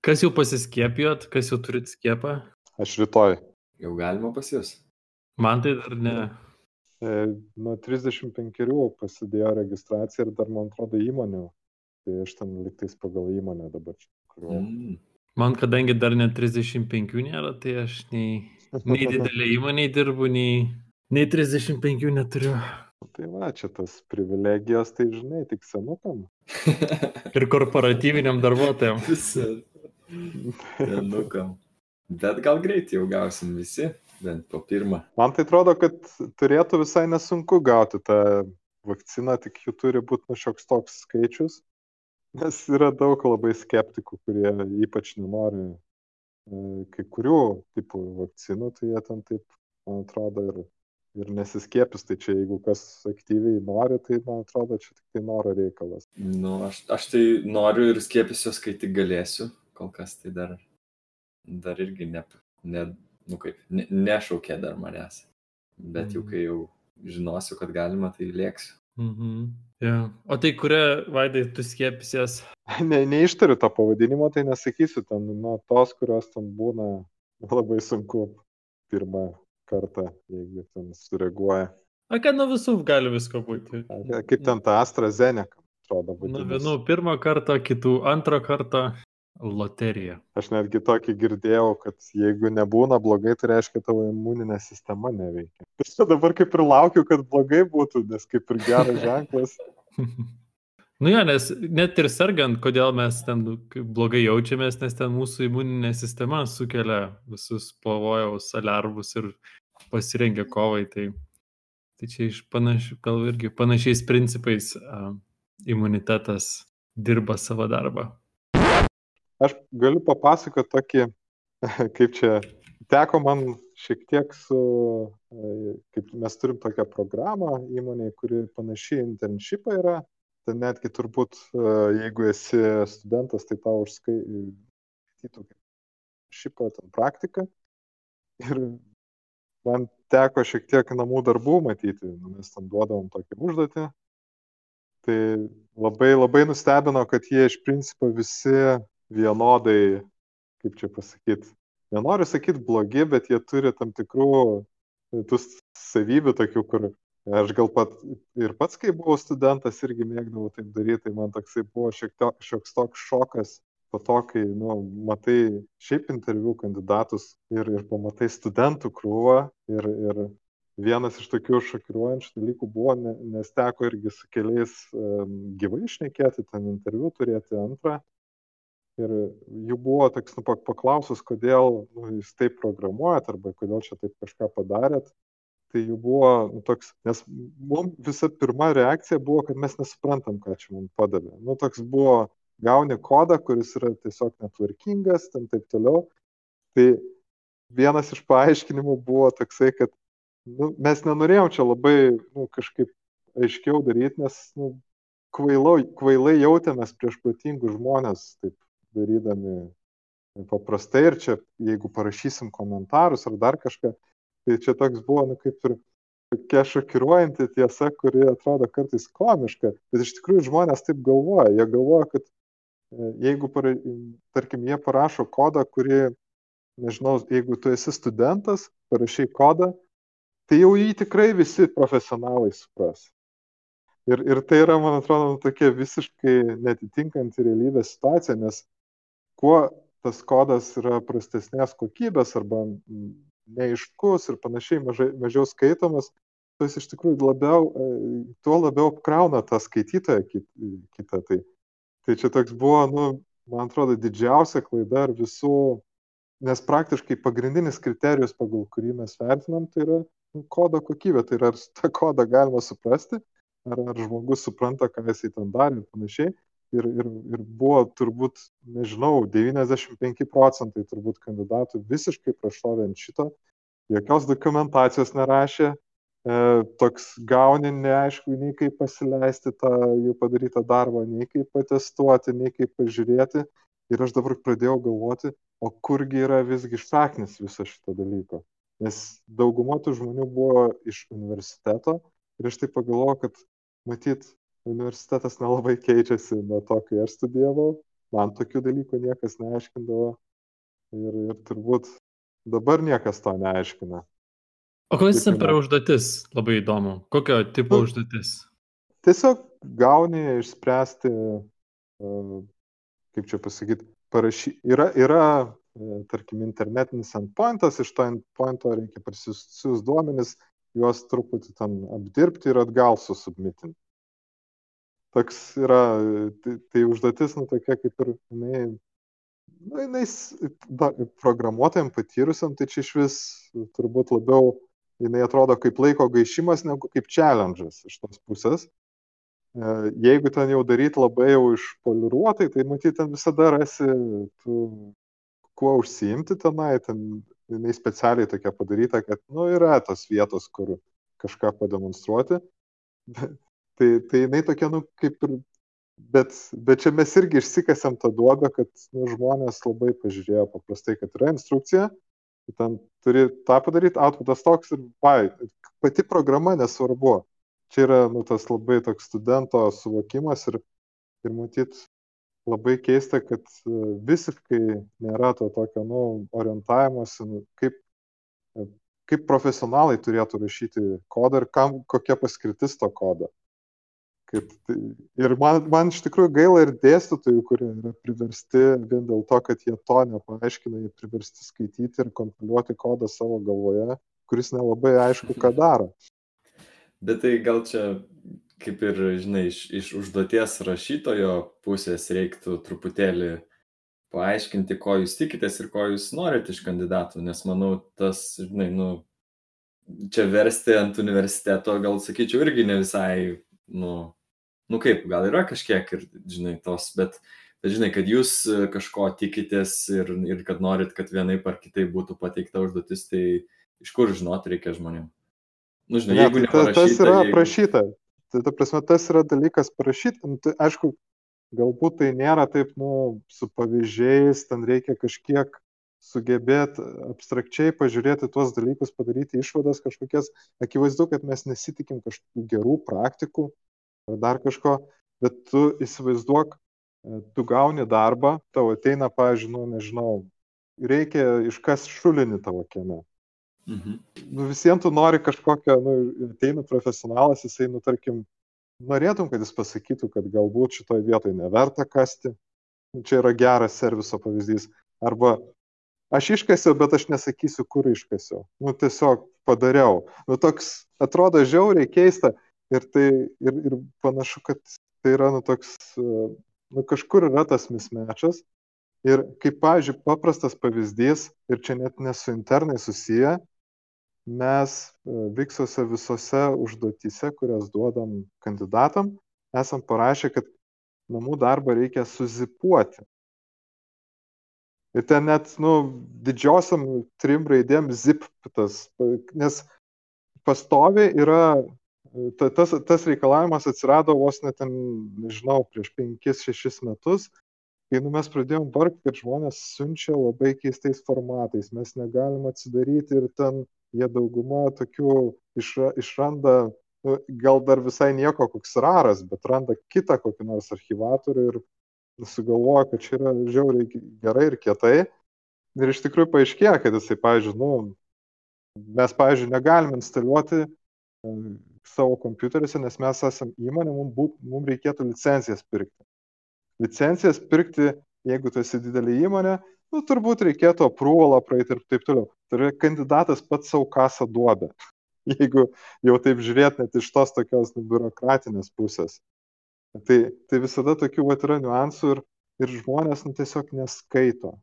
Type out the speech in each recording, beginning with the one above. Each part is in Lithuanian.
Kas jau pasiskiepijot, kas jau turit skiepą? Aš rytoj. Jau galima pas jūs. Man tai dar ne. E, nuo 35 pasidėjo registracija ir dar, man atrodo, įmonių. Tai aš ten liktais pagal įmonę dabar čia. Kuriuo... Mm. Man kadangi dar net 35 nėra, tai aš nei, nei didelė įmonė dirbu, nei, nei 35 neturiu. Tai va, čia tas privilegijos, tai žinai, tik senukam. Ir korporatyviniam darbuotojam. Visi. Tenukam. Bet gal greit jau gausim visi, bent po pirmą. Man tai atrodo, kad turėtų visai nesunku gauti tą vakciną, tik jų turi būti nu šioks toks skaičius. Nes yra daug labai skeptikų, kurie ypač nenori e, kai kurių tipų vakcinų, tai jie ten taip, man atrodo, ir, ir nesiskiepis. Tai čia jeigu kas aktyviai nori, tai man atrodo, čia tik tai noro reikalas. Nu, aš, aš tai noriu ir skiepysiuos, kai tik galėsiu. Kol kas tai dar, dar irgi ne, ne, nu kaip, ne, nešaukė dar manęs. Bet jau Mhm. kai jau žinosiu, kad galima, tai lėksiu. Mhm. Ja. O tai kuria, Vaidai, tu skiepsies? Ne, neištariu to pavadinimo, tai nesakysiu ten, nu, tos, kurios ten būna labai sunku pirmą kartą, jeigu ten sureaguoja. A, kad nuo visų gali visko būti. Kaip ten ta AstraZeneca, atrodo, Nuo vadinasi. vienų pirmą kartą, kitų antrą kartą. Loterija. Aš netgi tokį girdėjau, kad jeigu nebūna blogai, tai reiškia tavo imuninė sistema neveikia. Tai dabar kaip ir laukiu, kad blogai būtų, nes kaip ir geras ženklas. Nu jo, nes net ir sergant, kodėl mes ten blogai jaučiamės, nes ten mūsų imuninė sistema sukelia visus pavojaus alarmus ir pasirengia kovai. Tai, tai čia iš panašių, gal irgi panašiais principais a, imunitetas dirba savo darbą. Aš galiu papasakoti tokį, kaip čia, teko man šiek tiek su, e, kaip mes turim tokią programą įmonėje, kuri panašiai internshipą yra. Tai netgi turbūt, e, jeigu esi studentas, tai tau užskaitytų šipą, ten praktiką. Ir man teko šiek tiek namų darbų matyti, nu, mes ten duodavom tokį užduotį. Tai labai labai nustebino, kad jie iš principo visi vienodai, kaip čia pasakyti, nenoriu sakyti blogi, bet jie turi tam tikrų tų savybių tokių, kur aš gal pat ir pats, kai buvau studentas, irgi mėgdavau taip daryti, tai man toksai buvo šiek tiek toks šokas po to, kai, nu, matai šiaip interviu kandidatus ir, ir pamatai studentų krūvą ir, ir vienas iš tokių šokiruojančių dalykų buvo, ne- nes teko irgi su keliais um, gyvai išnekėti, ten interviu turėti antrą. Ir jų buvo toks, nu, pak- paklausus, kodėl nu, jūs taip programuojat arba kodėl čia taip kažką padarėt. Tai jų buvo nu, toks, nes mums visa pirma reakcija buvo, kad mes nesuprantam, ką čia mums padavė. Nu, toks buvo, gauni kodą, kuris yra tiesiog netvarkingas, ten taip toliau. Tai vienas iš paaiškinimų buvo toksai, kad nu, mes nenorėjom čia labai nu, kažkaip aiškiau daryti, nes nu, kvailo, kvailai jautėmės prieš protingus žmonės, taip darydami paprastai ir čia, jeigu parašysim komentarus ar dar kažką, tai čia toks buvo, nu, kaip ir tokia šokiruojanti tiesa, kuri atrodo kartais komiška, bet iš tikrųjų žmonės taip galvoja. Jie galvoja, kad e, jeigu, para, tarkim, jie parašo kodą, kurį, nežinau, jeigu tu esi studentas, parašai kodą, tai jau jį tikrai visi profesionalai supras. Ir, ir tai yra, man atrodo, tokia visiškai netitinkanti realybės situacija, nes kuo tas kodas yra prastesnės kokybės arba neaiškus ir panašiai mažai, mažiau skaitomas, tuo jis iš tikrųjų labiau, e, tuo labiau apkrauna tą skaitytoją kit- kitą. Tai, tai čia toks buvo, nu, man atrodo, didžiausia klaida ir visų, nes praktiškai pagrindinis kriterijus, pagal kurį mes vertinam, tai yra nu, kodo kokybė, tai yra ar tą kodą galima suprasti, ar, ar žmogus supranta, ką jisai ten darė ir panašiai. Ir, ir, ir buvo turbūt, nežinau, 95 procentai turbūt kandidatų visiškai prašovė ant šito, jokios dokumentacijos nerašė, e, toks gauni neaišku, nei kaip pasileisti tą jų padarytą darbą, nei kaip patestuoti, nei kaip pažiūrėti. Ir aš dabar pradėjau galvoti, o kurgi yra visgi šaknis viso šito dalyko. Nes dauguma tų žmonių buvo iš universiteto ir aš taip pagalvojau, kad matyt, universitetas nelabai keičiasi nuo to, kai aš studijavau. man tokių dalykų niekas neaiškindavo ir, ir turbūt dabar niekas to neaiškina. O kokias ten per užduotis? Labai įdomu. Kokio tipo Nu, užduotis? Tiesiog gauni išspręsti, e, kaip čia pasakyti, parašy... yra, yra, e, tarkim, internetinis endpointas, iš to endpointo reikia parsisiųs duomenis, juos truputį ten apdirbti ir atgal susubmitinti. Toks yra, tai, tai užduotis, nu tokia kaip ir, jinai, nu, jinai da, programuotojams patyrusiam, tai čia iš vis turbūt labiau, jinai atrodo kaip laiko gaišimas, negu kaip challenge'as iš tos pusės. E, Jeigu ten jau daryti labai jau išpoliruotai, tai matyt, ten visada rasi, tu, kuo užsiimti tenai, ten jinai specialiai tokia padaryta, kad, nu, yra tos vietos, kur kažką pademonstruoti. Tai, tai jinai tokia, nu, kaip ir, bet, bet čia mes irgi išsikasėm tą duobę, kad nu, žmonės labai pažiūrėjo paprastai, kad yra instrukcija, ten turi tą padaryti, outputas toks ir, vai, pati programa nesvarbu. Čia yra, nu, tas labai toks studento suvokimas ir, ir matyt, labai keista, kad e, visiškai nėra to tokio, nu, orientavimuose, nu, kaip, e, kaip profesionalai turėtų rašyti kodą ir kam, kokia paskirtis to kodo. Kad, tai, ir man, man iš tikrųjų gaila ir dėstytojų, kurie yra priversti vien dėl to, kad jie to nepaaiškina, jie priversti skaityti ir kompiliuoti kodą savo galvoje, kuris nelabai aišku, ką daro. Bet tai gal čia, kaip ir, žinai, iš, iš užduoties rašytojo pusės reiktų truputėlį paaiškinti, ko jūs tikitės ir ko jūs norite iš kandidatų, nes manau, tas, žinai, nu, čia versti ant universiteto, gal sakyčiau, irgi ne visai, nu, nu kaip, gal yra kažkiek ir, žinai, tos, bet, bet žinai, kad jūs e, kažko tikitės ir, ir kad norit, kad vienaip ar kitaip būtų pateikta užduotis, tai iš kur žinot reikia žmonėm. Nu, žinai, Ne, jeigu tai ta, tas yra jeigu- aprašyta. Tai ta prasme, tas yra dalykas parašyta. Nu, tai, aišku, galbūt tai nėra taip, nu, su pavyzdžiais, ten reikia kažkiek sugebėti abstrakčiai pažiūrėti tuos dalykus, padaryti išvadas kažkokias. Akivaizdu, kad mes nesitikim kažkokių gerų praktikų ar dar kažko, bet tu įsivaizduok, e, tu gauni darbą, tau ateina, pavyzdžiui, nu, nežinau, reikia iškas šulinį tavo kieme Mhm. nu, visiems tu nori kažkokio, nu, ateina profesionalas, jisai, nu, tarkim, norėtum, kad jis pasakytų, kad galbūt šitoje vietoje neverta kasti. Nu, Čia yra geras serviso pavyzdys. Arba aš iškasiau, bet aš nesakysiu, kur iškasiau. Nu, tiesiog padariau. Nu, toks atrodo žiauriai keista ir tai ir, ir panašu, kad tai yra, nu, toks, e, nu, kažkur yra tas mismečas. Ir kaip, pavyzdžiui, paprastas pavyzdys, ir čia net nesu internai susiję, mes e, Viksose visose užduotyse, kurias duodam kandidatam, esam parašę, kad namų darbą reikia suzipuoti. Ir ten net, nu, didžiosiam trim raidėm zip tas, nes pastovi yra, tas, tas reikalavimas atsirado vos net nežinau, prieš 5-6 metus, kai nu, mes pradėjom vargti, kad žmonės siunčia labai keistais formatais, mes negalim atsidaryti ir ten jie dauguma tokių išra, išranda, nu, gal dar visai nieko koks raras, bet randa kitą kokį nors archivatorių ir sugalvoja, kad čia yra žiauriai gerai ir kietai. Ir iš tikrųjų paaiškėjo, kad jisai, pavyzdžiui, nu, mes, pavyzdžiui, negalim instaliuoti savo kompiuteriuose, nes mes esame įmonė, mums, būt, mums reikėtų licencijas pirkti. Licencijas pirkti, jeigu tu esi didelė įmonė, nu, turbūt reikėtų aprūvalą praeiti ir taip toliau. Tai yra kandidatas pats savo kasą duoda. Jeigu jau taip žiūrėt net iš tos tokios nu, biurokratinės pusės. Tai, tai visada tokių vat, yra niuansų ir, ir žmonės nu, tiesiog neskaito.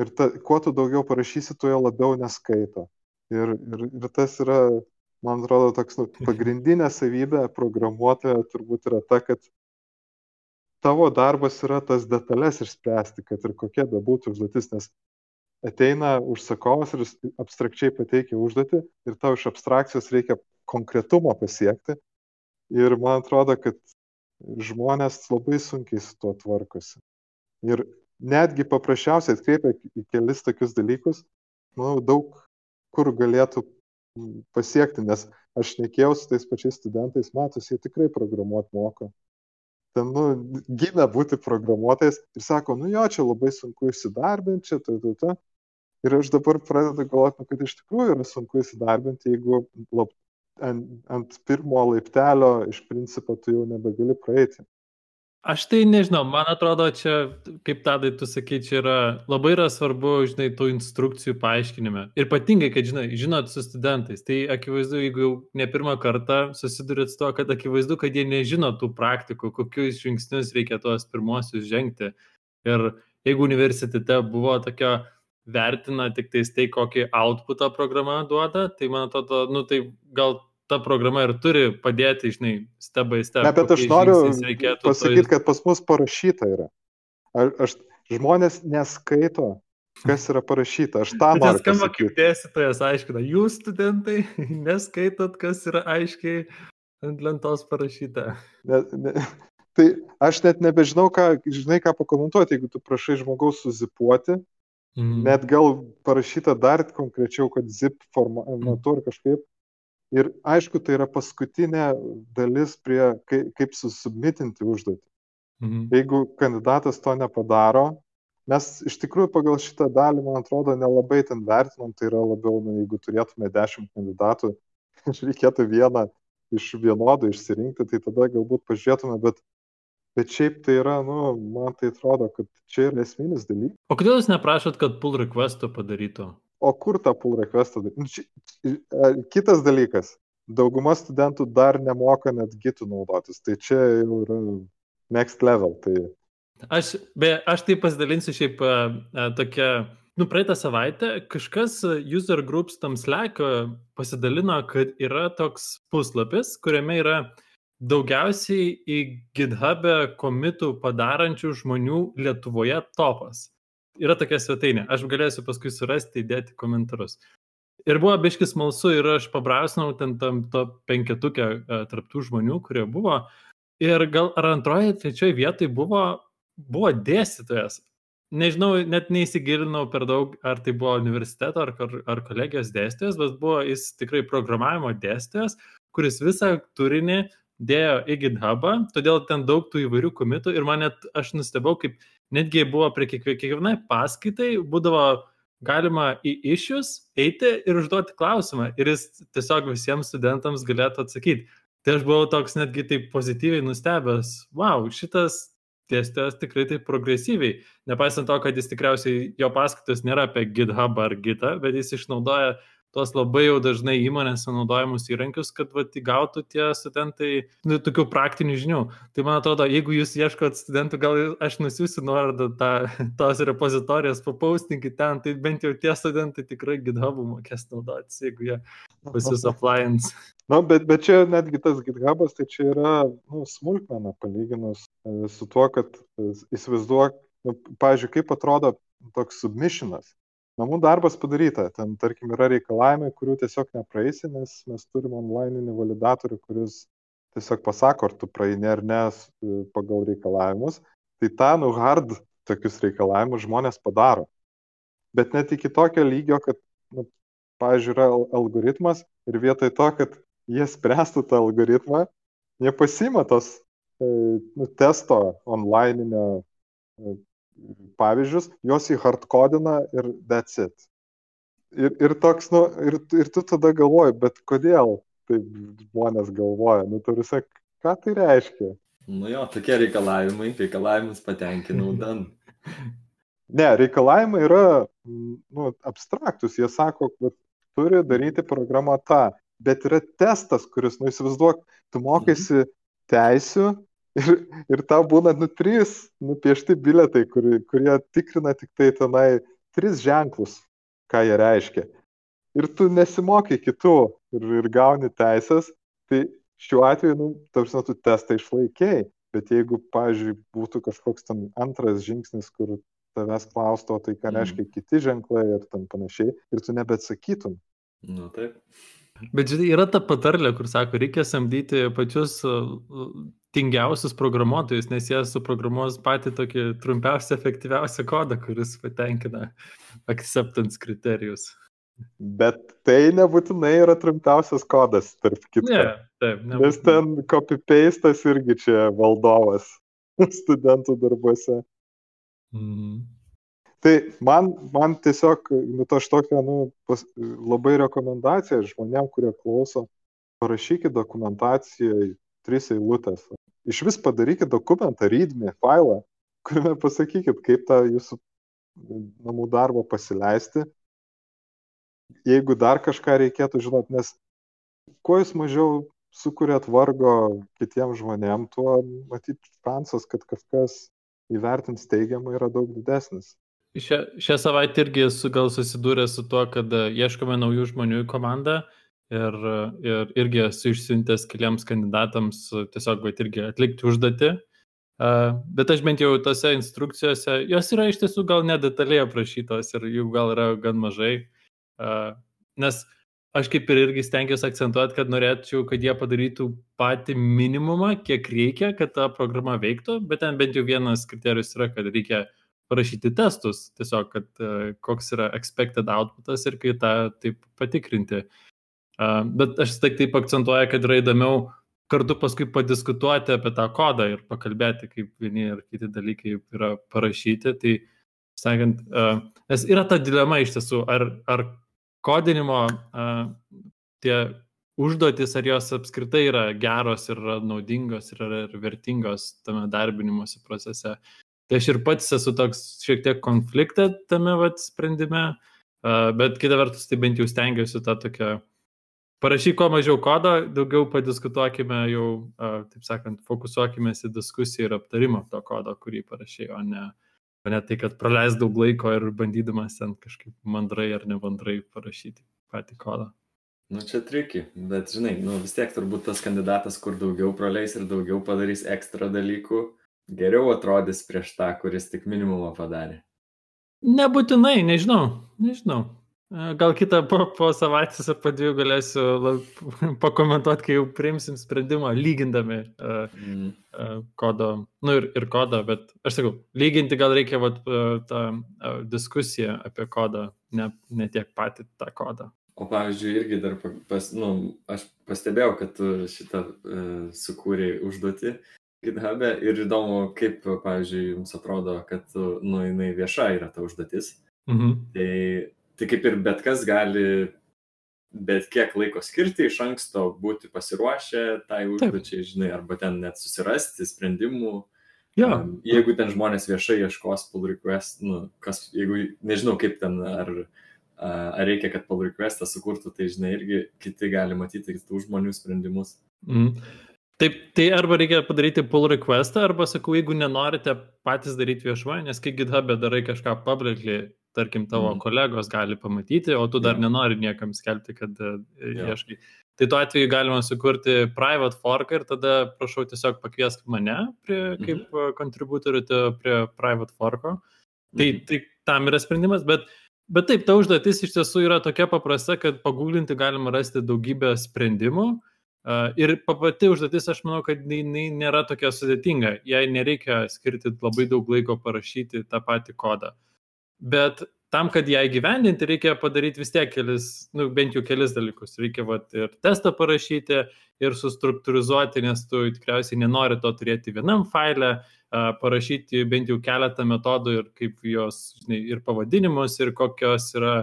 Ir ta, kuo tu daugiau parašysi, tuo jie labiau neskaito. Ir, ir, ir tas yra, man atrodo, toks nu, pagrindinė savybė programuotojo turbūt yra ta, kad tavo darbas yra tas detalės išspręsti, kad ir kokia bebūtų užduotis, nes ateina užsakovas ir abstrakčiai pateikia užduotį ir tau iš abstrakcijos reikia konkretumo pasiekti. Ir man atrodo, kad žmonės labai sunkiai su tuo tvarkosi. Ir netgi paprasčiausiai atkreipia į kelis tokius dalykus, manau, daug kur galėtų pasiekti, nes aš nekėjau su tais pačiais studentais, matos, jie tikrai programuoti moka. ten, nu, gimė būti programuotojais ir sako, nu jo, čia labai sunku įsidarbinti, čia, ta, ta, ta. Ir aš dabar pradedu galvoti, nu, kad iš tikrųjų yra sunku įsidarbinti, jeigu lab, ant, ant pirmo laiptelio iš principo tu jau nebegali praeiti. Aš tai nežinau, man atrodo, čia, kaip tadai tu sakai, čia yra labai yra svarbu, žinai, tų instrukcijų paaiškinime. Ir ypatingai, kad, žinai, žinot su studentais, tai akivaizdu, jeigu jau ne pirmą kartą susidurėt su to, kad akivaizdu, kad jie nežino tų praktikų, kokius žingsnius reikia tuos pirmosius žengti. Ir jeigu universitete buvo tokia vertina tik tais tai, kokį outputą programa duoda, tai man atrodo, nu tai gal ta programa ir turi padėti, žinai, step by step. Ne, bet aš noriu pasakyti, kad pas mus parašyta yra. Aš, aš žmonės neskaito, kas yra parašyta. Aš tą noriu. Tas skamba kaip dėstytojas aiškina, jūs studentai neskaitot, kas yra aiškiai ant lentos parašyta. Ne, ne, tai aš net nebežinau, ką, žinai, ką pakomentuoti, jeigu tu prašai žmogaus suzipuoti, mm. net gal parašyta dar konkrečiau, kad zip formatu ar kažkaip, Ir aišku, tai yra paskutinė dalis prie kaip, kaip susubmitinti užduotį. Mhm. Jeigu kandidatas to nepadaro, mes iš tikrųjų pagal šitą dalį, man atrodo, nelabai ten vertinam, tai yra labiau, nu, jeigu turėtume dešimt kandidatų, reikėtų vieną iš vienodų išsirinkti, tai tada galbūt pažiūrėtume, bet, bet šiaip tai yra, nu, man tai atrodo, kad čia yra esminis dalykas. O kodėl jūs neprašot, kad pull requestą padarytų? O kur tą pull requestą? Nu, kitas dalykas, dauguma studentų dar nemoka net gitų naudotis, tai čia jau yra next level. Tai... Aš, be, aš tai pasidalinsiu šiaip uh, tokia, nu, praeitą savaitę kažkas user groups tam Slack pasidalino, kad yra toks puslapis, kuriame yra daugiausiai į GitHub'e komitų padarančių žmonių Lietuvoje topas yra tokia svetainė, aš galėsiu paskui surasti, įdėti komentarus. Ir buvo biškis smalsu ir aš pabrausinau ten tam to penketukę uh, tarptų žmonių, kurie buvo. Ir gal ar antroje, trečioje vietoje buvo, buvo dėstytojas. Nežinau, net neįsigilinau per daug, ar tai buvo universiteto ar, ar kolegijos dėstytojas, bet buvo jis tikrai programavimo dėstytojas, kuris visą turinį dėjo į GitHubą, todėl ten daug tų įvairių komitų ir man net aš nustebau, kaip netgi buvo prie kiekvienai paskaitai, būdavo galima į išius eiti ir užduoti klausimą ir jis tiesiog visiems studentams galėtų atsakyti. Tai aš buvau toks netgi taip pozityviai nustebęs, wow, šitas dėstytojas tikrai taip progresyviai, nepaisant to, kad jis tikriausiai jo paskaitos nėra apie GitHub ar Gitą, bet jis išnaudoja tuos labai jau dažnai įmonėse naudojamus įrankius, kad vat, įgautų tie studentai nu, tokių praktinių žinių. Tai man atrodo, jeigu jūs ieškot studentų, gal aš nusiųsiu nuorodą tą, tos repozitorijos, papaustinkit ten, tai bent jau tie studentai tikrai GitHub'u mokės naudotis, jeigu jie jūs appliance. Na, bet, bet čia netgi tas GitHub'as, tai čia yra nu, smulkmena palyginus e, su tuo, kad e, įsivaizduok, nu, pavyzdžiui, kaip atrodo toks submissionas namų darbas padaryta. Ten, tarkim, yra reikalavimai, kurių tiesiog nepraeisi, nes mes turim online'inį validatorių, kuris tiesiog pasako, ar tu praeini ar ne pagal reikalavimus. Tai tą, nu, hard tokius reikalavimus žmonės padaro. Bet net iki tokio lygio, kad, nu, pavyzdžiui, yra algoritmas ir vietoj to, kad jie spręstų tą algoritmą, jie pasima tos e, nu, testo online'inio e, pavyzdžius, juos į hardcodina ir that's it. Ir, ir toks, nu, ir, ir tu tada galvoji, bet kodėl taip žmonės galvoja, nu, turi sak, ką tai reiškia? Nu jo, tokie reikalavimai, reikalavimus patenkinau dan. Ne, reikalavimai yra nu, abstraktus, jie sako, kad turi daryti programą tą, bet yra testas, kuris, nu įsivaizduok, tu mokaisi mhm. teisių Ir, ir tau būna, nu, trys nupiešti biletai, kur, kurie tikrina tik tai tenai tris ženklus, ką jie reiškia. Ir tu nesimokai kitų ir, ir gauni teisės, tai šiuo atveju, nu, tarsi, tu testą išlaikiai. Bet jeigu, pavyzdžiui, būtų kažkoks ten antras žingsnis, kur tavęs klausto, tai ką mm. reiškia kiti ženklai ir tam panašiai, ir tu nebeatsakytum. Nu, taip. Bet žinai, yra ta patarlė, kur sako, reikia samdyti pačius tingiausius programuotojus, nes jie suprogramuos patį tokį trumpiausią, efektyviausią kodą, kuris patenkina acceptance kriterijus. Bet tai nebūtinai yra trumpiausias kodas, tarp kitko. Ne, taip, nebūtinai. Nes ten copy-pastas irgi čia valdovas. studentų darbuose. Mhm. Tai man, man tiesiog, nu, aš tokią, nu, pas, labai rekomendaciją žmonėm, kurie klauso, parašykit dokumentaciją tris eilutės. Iš vis padarykit dokumentą, readme, failą, kuriame pasakykit, kaip tą jūsų namų darbą pasileisti. Jeigu dar kažką reikėtų žinot, nes kuo jūs mažiau sukuriat vargo kitiems žmonėm, tuo matyt šansas, kad kažkas įvertins teigiamai yra daug didesnis. Šią, šią savaitę irgi esu gal susidūręs su tuo, kad e, ieškome naujų žmonių į komandą ir, ir irgi esu išsiuntęs keliams kandidatams e, tiesiog, bet irgi atlikti užduotį. Bet aš bent jau tose instrukcijose, jos yra iš tiesų gal nedetaliai aprašytos ir jų gal yra gan mažai. Nes aš kaip ir irgi stengiuosi akcentuoti, kad norėčiau, kad jie padarytų patį minimumą, kiek reikia, kad ta programa veiktų, bet ten bent jau vienas kriterijus yra, kad reikia parašyti testus, tiesiog, kad uh, koks yra expected outputas ir kai tą taip patikrinti. Uh, bet aš tik taip akcentuoju, kad yra įdomiau kartu paskui padiskutuoti apie tą kodą ir pakalbėti, kaip vieni ir kiti dalykai yra parašyti. Tai, sakant, uh, nes yra ta dilema iš tiesų, ar, ar kodinimo tie užduotis, ar jos apskritai yra geros ir naudingos ir yra vertingos tame darbinimuose procese. Tai aš ir pats esu toks šiek tiek konfliktą tame vat, sprendime, bet kita vertus, tai bent jau stengiuosi tą tokią, parašyk kuo mažiau kodo, daugiau padiskutuokime jau, taip sakant, fokusuokime į diskusiją ir aptarimą to kodo, kurį parašai, o ne, o ne tai, kad praleis daug laiko ir bandydamas ten kažkaip mandrai ar nebandrai parašyti patį kodą. Nu čia triki, bet žinai, nu vis tiek turbūt tas kandidatas, kur daugiau praleis ir daugiau padarys ekstra dalykų, geriau atrodys prieš tą, kuris tik minimumą padarė? Nebūtinai, nežinau, nežinau. E, gal kitą po, po savaitės ar po dviejų galėsiu pakomentuoti, kai jau priimsim sprendimą, lygindami uh, mm. uh, kodo, nu ir, ir kodą, bet aš sakau, lyginti gal reikia vat, uh, tą uh, diskusiją apie kodą, ne, ne tiek patį tą kodą. O pavyzdžiui, irgi dar pas, nu, aš pastebėjau, kad tu šitą uh, sukūrėjai užduotį GitHub'e ir įdomu, kaip, pavyzdžiui, jums atrodo, kad, nu, jinai vieša yra ta užduotis. Mhm. Tai, tai kaip ir bet kas gali bet kiek laiko skirti iš anksto, būti pasiruošę tai užduočiai, žinai, arba ten net susirasti sprendimų. Ja. Um, jeigu ten žmonės viešai ieškos pull request, nu, kas, jeigu, nežinau kaip ten, ar, ar reikia, kad pull requestą sukurtų, tai žinai, irgi kiti gali matyti kitų žmonių sprendimus. Mm. Taip, tai arba reikia padaryti pull requestą, arba sakau, jeigu nenorite patys daryti viešuoju, nes kai GitHub'e darai kažką publicly, tarkim, tavo mm. kolegos gali pamatyti, o tu dar yeah. nenori niekam skelbti, kad yeah. ieškai. Tai tuo atveju galima sukurti private fork ir tada prašau tiesiog pakviesk mane prie, mm -hmm. kaip kontributorių prie private forko. Tai, mm -hmm. tai tam yra sprendimas, bet, bet taip, ta užduotis iš tiesų yra tokia paprasta, kad pagūlinti galima rasti daugybę sprendimų. Uh, Ir pati užduotis, aš manau, kad jinai nėra tokia sudėtinga, jai nereikia skirti labai daug laiko parašyti tą patį kodą. Bet tam, kad ją įgyvendinti, reikia padaryti vis tiek kelis, nu, bent jau kelis dalykus. Reikia vat, ir testą parašyti, ir sustruktūrizuoti, nes tu tikriausiai nenori to turėti vienam failę, parašyti bent jau keletą metodų ir kaip jos, žinai, ir pavadinimus, ir kokios yra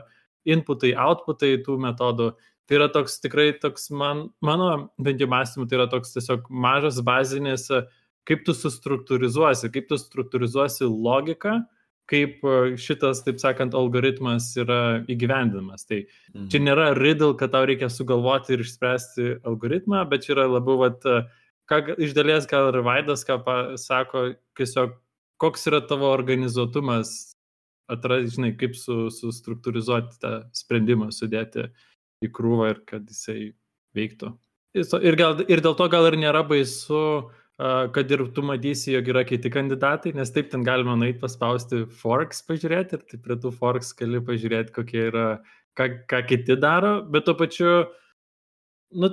inputai, outputai tų metodų. Tai yra toks tikrai toks man, mano bent jau mąstymu, tai yra toks tiesiog mažas bazinis, kaip tu sustruktūrizuosi, kaip tu struktūrizuosi logiką, kaip šitas, taip sakant, algoritmas yra įgyvendinamas. Tai mhm. čia nėra riddle, kad tau reikia sugalvoti ir išspręsti algoritmą, bet čia yra labiau, vat, ką iš dalies gal ir Vaidas, ką sako, tiesiog koks yra tavo organizuotumas, atrasti, žinai, kaip su, sustruktūrizuoti tą sprendimą, sudėti uh, į krūvą ir kad jisai veiktų. Ir, gal, ir dėl to gal ir nėra baisu, kad ir tu matysi, jog yra kiti kandidatai, nes taip ten galima nueiti paspausti forks pažiūrėti ir taip prie tų forks gali pažiūrėti, kokie yra, ką, ką kiti daro, bet tuo pačiu, nu,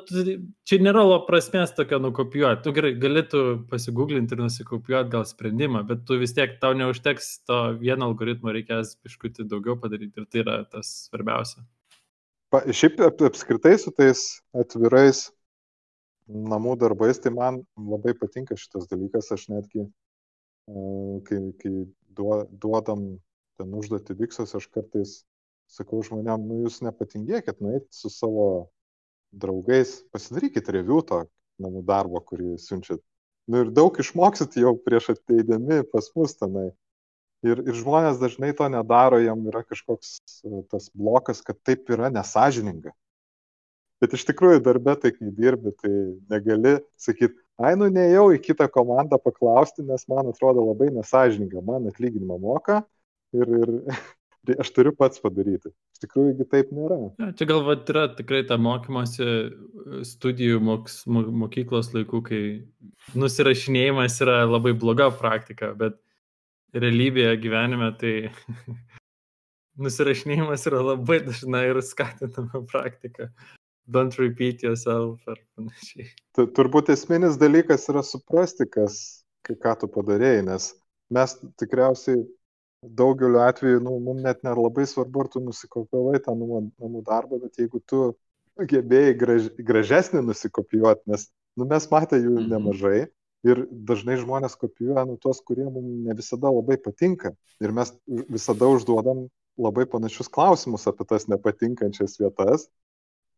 čia nėra lo prasmės tokio nukopijuoti. Tu gerai, galėtų pasigūglinti ir nusikopijuoti gal sprendimą, bet tu vis tiek tau neužteks to vieno algoritmo, reikės biškutį daugiau padaryti ir tai yra tas svarbiausia. Pa, šiaip ap, apskritai su tais atvirais namų darbais, tai man labai patinka šitas dalykas, aš netgi kai, kai duodam ten užduoti viksos, aš kartais sakau žmonėm, nu jūs nepatingėkit, nueit su savo draugais, pasidarykit review to namų darbo, kurį siunčiat. Nu ir daug išmoksit jau prieš ateidami pas mus tenai. Ir, ir žmonės dažnai to nedaro, jam yra kažkoks tas blokas, kad taip yra nesažininga. Bet iš tikrųjų darbė, tai kai dirbi, tai negali sakyti, ai, nu neėjau į kitą komandą paklausti, nes man atrodo labai nesažininga, man atlyginimą moka ir, ir aš turiu pats padaryti. Iš tikrųjų, taip nėra. Ja, čia galbūt yra tikrai ta mokymosi e, studijų moks, mokyklos laikų, kai nusirašinėjimas yra labai bloga praktika, bet realybėje gyvenime tai nusirašinėjimas yra labai dažna ir skatinama praktika don't repeat yourself ar panašiai. Turbūt esminis dalykas yra suprasti, kas, ką tu padarėjai, nes mes tikriausiai daugeliu atveju, nu, mums net nelabai svarbu, ar tu nusikopiavai tą namų darbą, bet jeigu tu gebėjai graž, gražesnį nusikopijuoti, nes nu, mes matę jų mhm. nemažai ir dažnai žmonės kopijuoja nu, tuos, kurie mums ne visada labai patinka. Ir mes visada užduodam labai panašius klausimus apie tas nepatinkančias vietas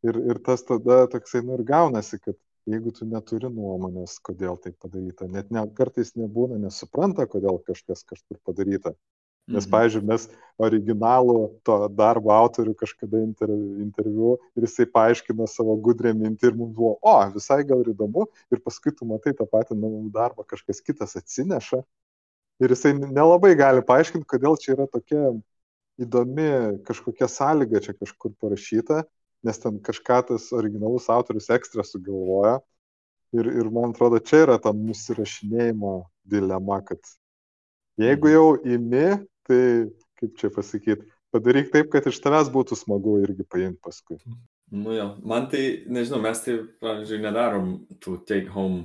Ir, ir tas tada toksai, nu ir gaunasi, kad jeigu tu neturi nuomonės, kodėl tai padaryta, net ne, kartais nebūna, nesupranta, kodėl kažkas kažkur padaryta. Nes, mhm. pavyzdžiui, mes originalų to darbo autorių kažkada inter, interviu ir jisai paaiškino savo gudrę mintį ir mums buvo, o, visai gal ir įdomu, ir paskui tu matai tą patį namų darbą kažkas kitas atsineša ir jisai nelabai gali paaiškinti, kodėl čia yra tokia įdomi kažkokia sąlyga čia kažkur parašyta nes ten kažką tas originalus autorius ekstra sugalvoja. Ir, ir man atrodo, čia yra ta nusirašinėjimo dilema, kad jeigu mhm. jau imi, tai kaip čia pasakyti, padaryk taip, kad iš tavęs būtų smagu irgi paimti paskui. Nu jo, man tai, nežinau, mes tai, pavyzdžiui, nedarom tų take home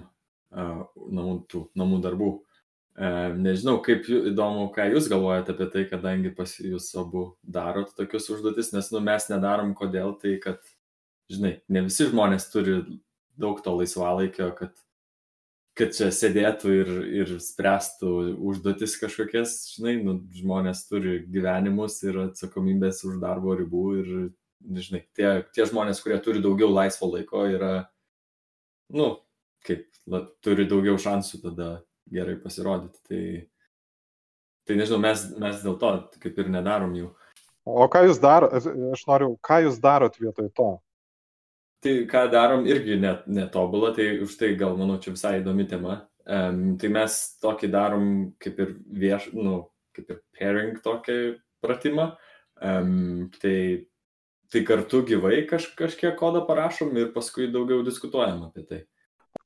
uh, namų, tų namų darbų. E, nežinau, kaip įdomu, ką jūs galvojate apie tai, kadangi pas jūs abu darot tokius užduotis, nes nu, mes nedarom kodėl, tai kad, žinai, ne visi žmonės turi daug to laisvalaikio, kad, kad čia sėdėtų ir, ir spręstų užduotis kažkokias, žinai, nu, žmonės turi gyvenimus ir atsakomybės už darbo ribų ir, žinai, tie, tie žmonės, kurie turi daugiau laisvo laiko, yra, nu, kaip, la, turi daugiau šansų tada gerai pasirodyti. Tai, tai nežinau, mes, mes dėl to kaip ir nedarom jų. O ką jūs darote, aš noriu, ką jūs darot vietoj to? Tai ką darom irgi net, netobulą, tai už tai gal, manau, čia visai įdomi tema. Um, tai mes tokį darom kaip ir vieš, nu, kaip ir pairing tokį pratimą. Um, tai, tai kartu gyvai kaž, kažkiek kodą parašom ir paskui daugiau diskutuojam apie tai.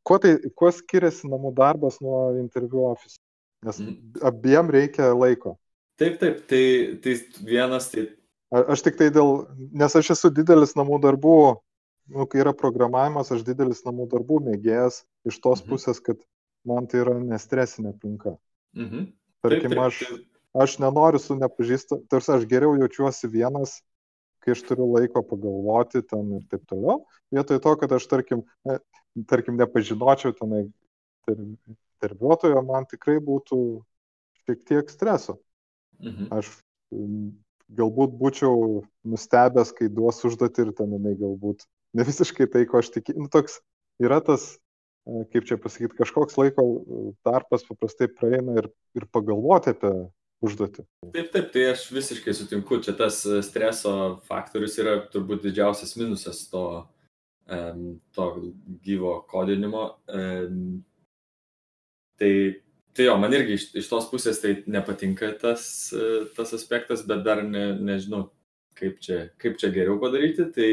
Kuo, tai, kuo skiriasi namų darbas nuo interviu ofiso? Nes mm. abiem reikia laiko. Taip, taip, tai, tai vienas, tai. A, aš tik tai dėl, nes aš esu didelis namų darbų, nu, kai yra programavimas, aš didelis namų darbų mėgėjas iš tos mhm. pusės, kad man tai yra nestresinė aplinka. Mhm. Tarkim, taip, taip, aš, taip. aš nenoriu su nepažįstu, tarsi aš geriau jaučiuosi vienas, kai aš turiu laiko pagalvoti ten ir taip toliau, vietoj to, kad aš, tarkim, e, tarkim nepažinočiau tenai darbuotojo, man tikrai būtų šiek tiek streso. Mhm. Aš galbūt būčiau nustebęs, kai duos užduoti ir ten jinai galbūt ne visiškai tai, ko aš tikėjau. Nu, toks yra tas, e, kaip čia pasakyti, kažkoks laiko tarpas paprastai praeina ir, ir pagalvoti apie užduotį. Taip, taip, tai aš visiškai sutinku, čia tas streso faktorius yra turbūt didžiausias minusas to, to gyvo kodinimo. Tai, tai jo, man irgi iš, iš tos pusės tai nepatinka tas, tas aspektas, bet dar ne, nežinau, kaip čia, kaip čia geriau padaryti. Tai,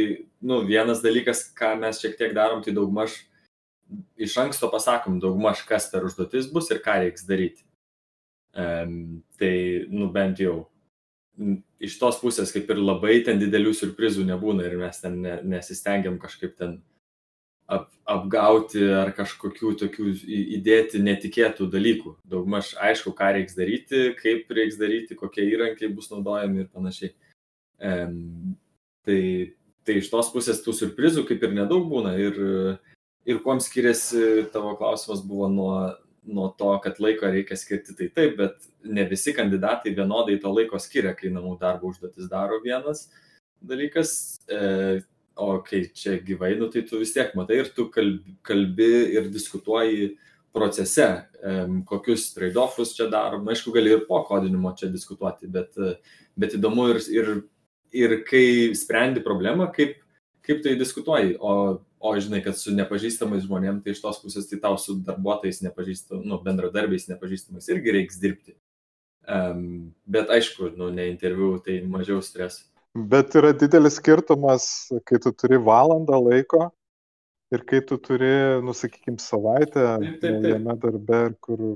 nu, vienas dalykas, ką mes šiek tiek darom, tai daugmaž iš anksto pasakom daugmaž, kas per užduotis bus ir ką reiks daryti. Um, tai, nu, bent jau iš tos pusės kaip ir labai ten didelių surprizų nebūna ir mes ten ne, nesistengiam kažkaip ten ap, apgauti ar kažkokių tokių įdėti netikėtų dalykų. Daugmaž aišku, ką reiks daryti, kaip reiks daryti, kokie įrankiai bus naudojami ir panašiai. Tai, tai iš tos pusės tų surprizų kaip ir nedaug būna ir, ir kuom skiriasi tavo klausimas buvo nuo, nuo to, kad laiko reikia skirti, tai taip, bet ne visi kandidatai vienodai to laiko skiria, kai namų darbo užduotis daro vienas dalykas, e, o kai čia gyvai, nu, tai tu vis tiek matai ir tu kalbi, kalbi ir diskutuoji procese, kokius trade-offus čia darom, aišku, gali ir po kodinimo čia diskutuoti, bet, bet įdomu ir, ir, ir kai sprendi problemą, kaip, kaip tai diskutuoji, o o žinai, kad su nepažįstamais žmonėmis, tai iš tos pusės tai tau su darbuotojais nepažįstamais, nu, bendradarbiais nepažįstamais irgi reiks dirbti. Um, bet aišku, nu, ne interviu, tai mažiau streso. Bet yra didelis skirtumas, kai tu turi valandą laiko ir kai tu turi, nusakykim, savaitę naujame darbe, kur,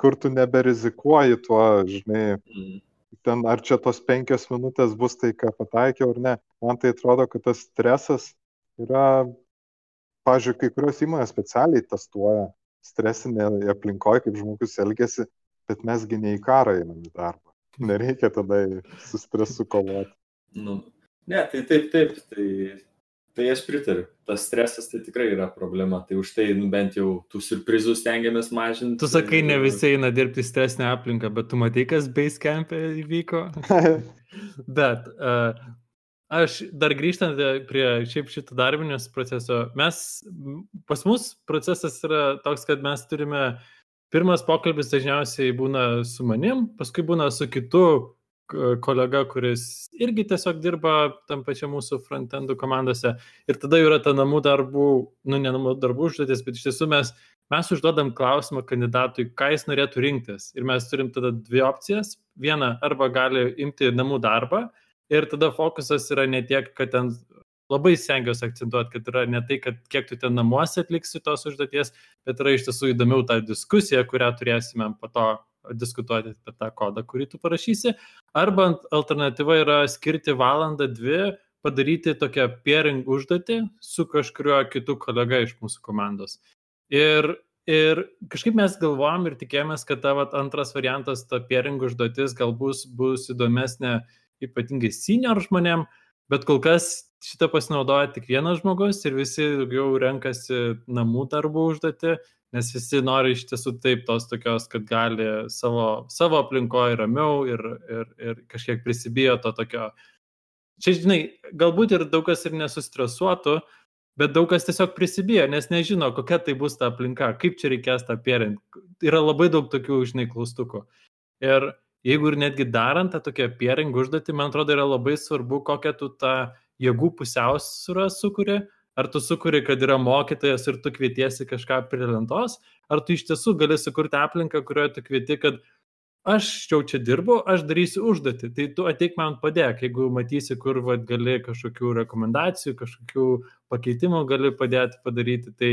kur tu neberizikuoji tuo, žinai, mm. Ten ar čia tos penkios minutės bus tai, ką pataikiau ar ne. Man tai atrodo, kad tas stresas yra, pažiūrėjau, kai kurios įmonės specialiai testuoja stresinėje aplinkoje, kaip žmogus elgesi, bet mesgi ne į karą einam į darbą. Nereikia tada su stresu kovoti. Nu, ne, tai taip, taip, tai, tai aš pritariu. Tas stresas tai tikrai yra problema. Tai už tai nu, bent jau tų surprizų stengiamės mažinti. Tu sakai, ne visi eina dirbti stresinę aplinką, bet tu matai, kas Basecamp'e įvyko. bet uh, Aš dar grįžtant prie šiaip šito darbinės proceso, mes, pas mus procesas yra toks, kad mes turime, pirmas pokalbis dažniausiai būna su manim, paskui būna su kitu kolega, kuris irgi tiesiog dirba tam pačiam mūsų frontendų komandose. Ir tada yra ta namų darbų, nu ne namų darbų užduotis, bet iš tiesų mes, mes užduodam klausimą kandidatui, ką jis norėtų rinktis. Ir mes turim tada dvi opcijas. Viena, arba gali imti namų darbą, ir tada fokusas yra ne tiek, kad ten labai stengiuosi akcentuoti, kad yra ne tai, kad kiek tu ten namuose atliksi tos užduoties, bet yra iš tiesų įdomiau ta diskusija, kurią turėsime po to diskutuoti apie tą kodą, kurį tu parašysi. Arba alternatyva yra skirti valandą, dvi, padaryti tokią pairing užduotį su kažkuriuo kitu kolega iš mūsų komandos. Ir, ir kažkaip mes galvojam ir tikėjomės, kad ta vat, antras variantas, ta pairing užduotis galbūt bus įdomesnė ypatingai senior žmonėm, bet kol kas šitą pasinaudoja tik vienas žmogus ir visi daugiau renkasi namų darbų užduoti, nes visi nori iš tiesų taip tos tokios, kad gali savo, savo aplinkoje ramiau ir, ir, ir kažkiek prisibijo to tokio. Čia, žinai, galbūt ir daug kas ir nesustresuotų, bet daug kas tiesiog prisibijo, nes nežino, kokia tai bus ta aplinka, kaip čia reikės tą pierint. Yra labai daug tokių, žinai, klaustukų. Ir jeigu ir netgi darant tą tokią piering užduotį, man atrodo, yra labai svarbu, kokią tu tą jėgų pusiausvyrą sukuri. Ar tu sukuri, kad yra mokytojas ir tu kvietiesi kažką prie lentos, ar tu iš tiesų gali sukurti aplinką, kurioje tu kvieti, kad aš jau čia dirbu, aš darysiu užduotį, tai tu ateik man padėk, jeigu matysi, kur vat, gali kažkokių rekomendacijų, kažkokių pakeitimų gali padėti padaryti, tai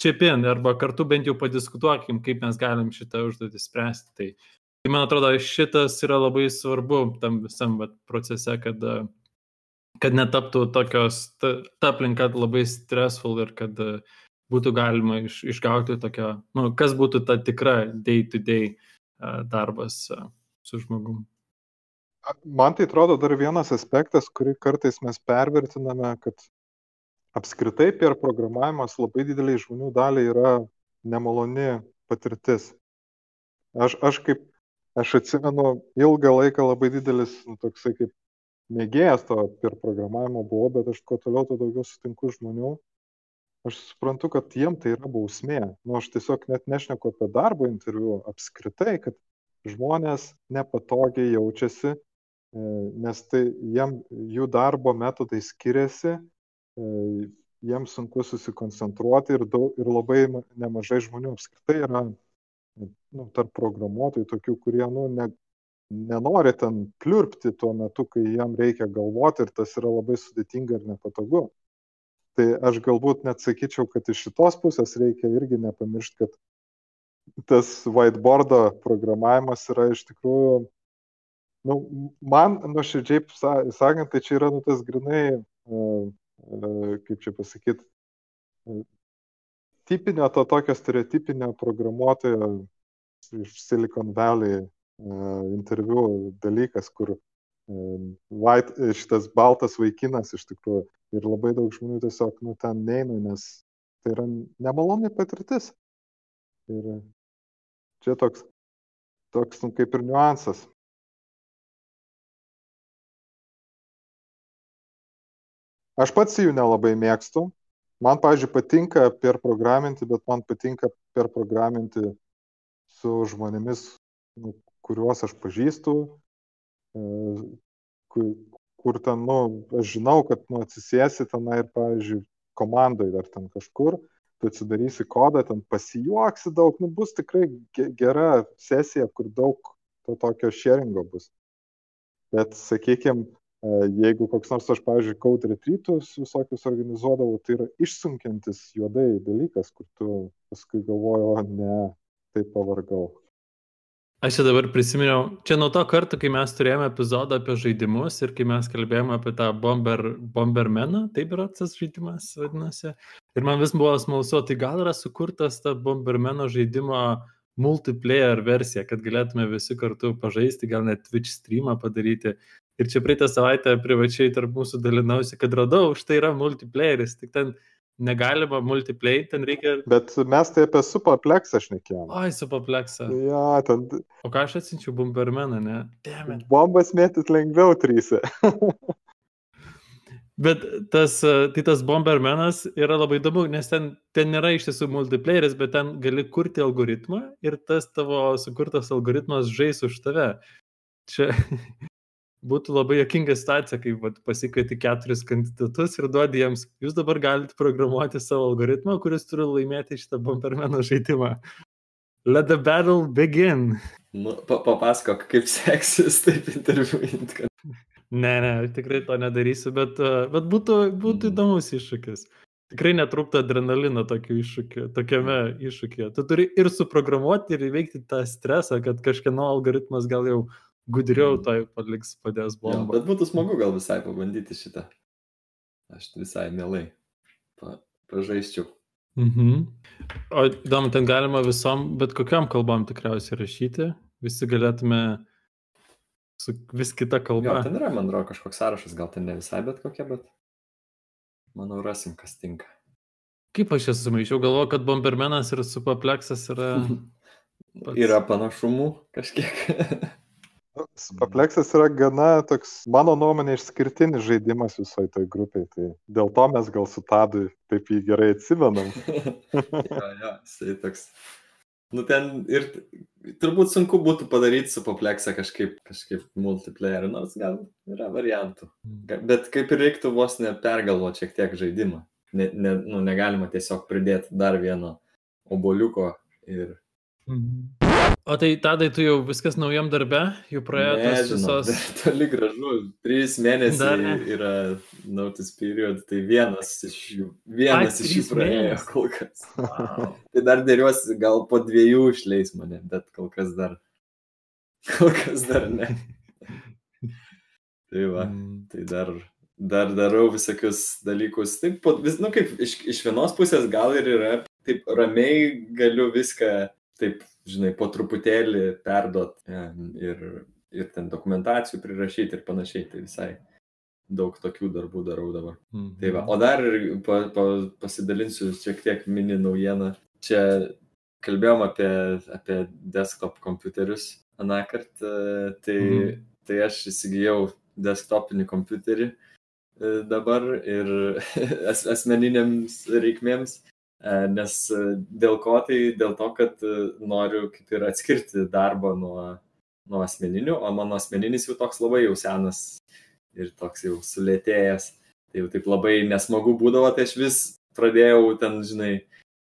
čia pin, arba kartu bent jau padiskutuokim, kaip mes galim šitą užduotį spręsti. Tai Tai man atrodo, šitas yra labai svarbu tam visam vat, procese, kad, kad netaptų tokios, ta, ta aplinka labai stressful ir kad būtų galima iš, išgauti tokią, nu, kas būtų ta tikra day-to-day -day darbas su žmogum. Man tai atrodo dar vienas aspektas, kurį kartais mes pervertiname, kad apskritai per programavimas labai dideliai žmonių daliai yra nemaloni patirtis. Aš, aš kaip aš atsimenu ilgą laiką labai didelis nu, toksai kaip mėgėjas to per programavimo buvo, bet aš kuo toliau, tuo daugiau sutinku žmonių. Aš suprantu, kad jiem tai yra bausmė. Nu, aš tiesiog net nešneku apie darbo interviu apskritai, kad žmonės nepatogiai jaučiasi, e, nes tai jiem, jų darbo metodai skiriasi, e, jiems sunku susikoncentruoti ir, daug, ir labai nemažai žmonių apskritai yra nu, tarp programuotojų, tokių, kurie nu, ne, nenori ten kliurpti tuo metu, kai jam reikia galvoti ir tas yra labai sudėtinga ir nepatogu. Tai aš galbūt net sakyčiau, kad iš šitos pusės reikia irgi nepamiršti, kad tas whiteboardo programavimas yra iš tikrųjų, nu, man nuoširdžiai sakant, tai čia yra nu, tas grinai, uh, uh, kaip čia pasakyti, uh, tipinio to tokio stereotipinio programuotojo iš Silicon Valley interviu dalykas, kur white, šitas baltas vaikinas iš tikrųjų ir labai daug žmonių tiesiog nu, ten neina, nes tai yra nemaloni patirtis. Ir čia toks, toks nu, kaip ir niuansas. Aš pats jų nelabai mėgstu. Man, pavyzdžiui, patinka per programinti, bet man patinka per programinti su žmonėmis, nu, kuriuos aš pažįstu, e, kur, kur ten, nu, aš žinau, kad, nu, atsisėsi tenai ir, pavyzdžiui, komandai ar ten kažkur, tu atsidarysi kodą, ten pasijuoksi daug, nu, bus tikrai gera sesija, kur daug to tokio sharingo bus. Bet, sakykime, jeigu koks nors aš, pavyzdžiui, code retreatus visokius organizuodavau, tai yra išsunkiantis juodai dalykas, kur tu paskui galvoju, o ne, taip pavargau. Aš čia dabar prisiminiau, čia nuo to karto, kai mes turėjome epizodą apie žaidimus ir kai mes kalbėjome apie tą bomber, Bombermeną, taip yra tas žaidimas vadinasi. Ir man vis buvo smalsu, tai gal yra sukurtas ta Bombermeno žaidimo multiplayer versija, kad galėtume visi kartu pažaisti, gal net Twitch streamą padaryti. Ir čia praeitą savaitę privačiai tarp mūsų dalinausi, kad radau, štai yra multiplayeris, tik ten negalima multiplayer, ten reikia. Bet mes tai apie Superplexą šnekėjome. Oi, Superplexą. Ja, ten. O ką aš atsinčiau Bombermeną, ne? Dėmė. Bombas mėtyt lengviau trysia. Bet tas, tai tas Bombermenas yra labai įdomu, nes ten, ten nėra iš tiesų multiplayeris, bet ten gali kurti algoritmą ir tas tavo sukurtas algoritmas žais už tave. Čia būtų labai jokinga situacija, kai vat, pasikvieti keturis kandidatus ir duodi jiems, jūs dabar galite programuoti savo algoritmą, kuris turi laimėti šitą bombermeno žaidimą. Let the battle begin. Nu, pa papasakok, kaip seksis taip interviuojant. Kad... Ne, ne, tikrai to nedarysiu, bet, bet būtų, būtų mm. įdomus iššūkis. Tikrai netrūkta adrenalino tokiu iššūkiu, tokiame iššūkyje. Tu turi ir suprogramuoti, ir įveikti tą stresą, kad kažkieno algoritmas gal jau gudriau Mm. toj paliks padės bombą. bet būtų smagu gal visai pabandyti šitą. Aš visai mielai pa, pažaisčiau. Mhm. O įdomu, ten galima visom, bet kokiam kalbam tikriausiai rašyti. Visi galėtume su vis kita Gal kalba. ten yra, man atrodo, kažkoks sąrašas, gal ten ne visai bet kokia, bet manau rasim, kas tinka. Kaip aš esu sumaišiau, galvoju, kad Bombermenas ir Superplexas yra... Pats. Yra panašumų kažkiek. Papleksas yra gana toks, mano nuomonė, išskirtinis žaidimas visoje toj grupiai. Tai dėl to mes gal su Tadu taip jį gerai atsimenam. jo, jo, jisai toks. Nu ten ir turbūt sunku būtų padaryti su Poplexa kažkaip, kažkaip multiplayer, nors gal yra variantų. Bet kaip ir reiktų vos nepergalvoti šiek tiek žaidimą. Ne, ne, nu, negalima tiesiog pridėti dar vieno oboliuko ir... Mhm. O tai tadai, tu jau viskas naujam darbe, jau praėjo tas visos... dar toli gražu, trys Dar mėnesiai ne. yra notice period, tai vienas iš jų, vienas Ai, iš jų praėjo mėnesiai. kol kas. Wow. Tai dar dėriuosi, gal po dviejų išleis mane, bet kol kas dar. Kol kas dar ne. Tai va, Mm. tai dar, dar darau visokius dalykus. Taip, po, vis, nu kaip iš, iš vienos pusės gal ir yra, taip ramiai galiu viską, taip, žinai, po truputėlį perduot em, ir, ir ten dokumentacijų prirašyti ir panašiai. Tai visai daug tokių darbų darau dabar. Mhm. Tai va, o dar ir pa, pa, pasidalinsiu šiek tiek mini naujieną. Čia kalbėjom apie, apie desktop kompiuterius aną kartą, tai, Mhm. tai aš įsigijau desktopinį kompiuterį e, dabar ir as, asmeniniams reikmėms, e, nes e, dėl ko tai dėl to, kad e, noriu kaip ir atskirti darbą nuo, nuo asmeninių, o mano asmeninis jau toks labai jau senas ir toks jau sulėtėjęs. Tai jau taip labai nesmagu būdavo, tai aš vis pradėjau ten, žinai,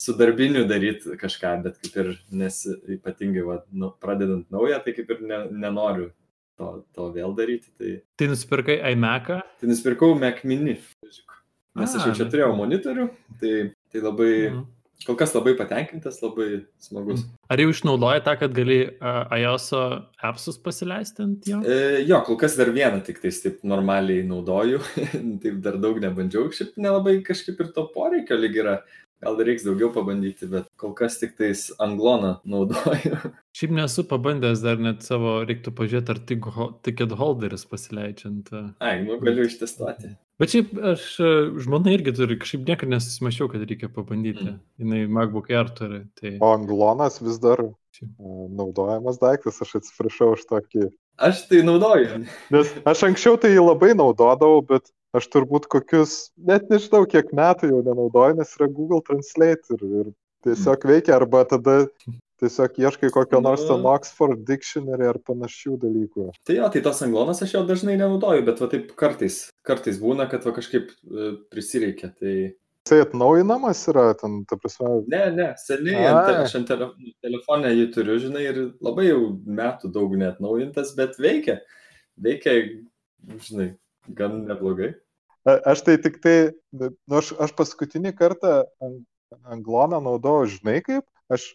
su darbiniu daryti kažką, bet kaip ir nes ypatingai, va, nu, pradedant naują, tai kaip ir ne, nenoriu to, to vėl daryti. Tai, Tai nusipirkai iMac'ą? tai nusipirkau Mac mini. Nes aš jau čia Mac turėjau monitorių, tai, tai labai, Mhm. kol kas labai patenkintas, labai smagus. Ar jau išnaudoji tą, kad gali uh, iOS appsus pasileisti ant jo? E, jo, kol kas dar vieną tik tais taip normaliai naudoju, taip dar daug nebandžiau, šiaip nelabai kažkaip ir to poreikio lyg yra. Gal reiks daugiau pabandyti, bet kol kas tik tais angloną naudoju. Šiaip nesu pabandęs dar net savo, reiktų pažiūrėti, ar tik ho- ticket holderis pasileidžiant. uh, Ai, nu galiu ištestuoti. Bet šiaip aš, e, žmona irgi turi, kažkaip niekada nesusimašiau, kad reikia pabandyti. Mm. Jinai MacBook Air turi. Tai... O anglonas vis dar Šiaip. e, naudojamas daiktas, aš atsiprašau už tokį. Aš tai naudoju. Nes aš anksčiau tai labai naudodavau, bet aš turbūt kokius, net nežinau, kiek metų jau nenaudoju, nes yra Google Translate ir, ir tiesiog veikia, arba tada tiesiog ieškai kokio nors ten. Oxford Dictionary ar panašių dalykų. Tai jo, tai tas anglonas aš jo dažnai nenaudoju, bet va taip kartais, kartais būna, kad va kažkaip e, prisireikia. Tai Jisai atnaujinamas yra, ten, ta prasme, ne, ne, seniai ant, aš ant tele, telefonę jį turiu, žinai, ir labai jau metų daug neatnaujintas, bet veikia. Veikia, žinai, gan neblogai. A- Aš tai tik tai, nu, aš, aš paskutinį kartą ang- angloną naudojau, žinai kaip, aš,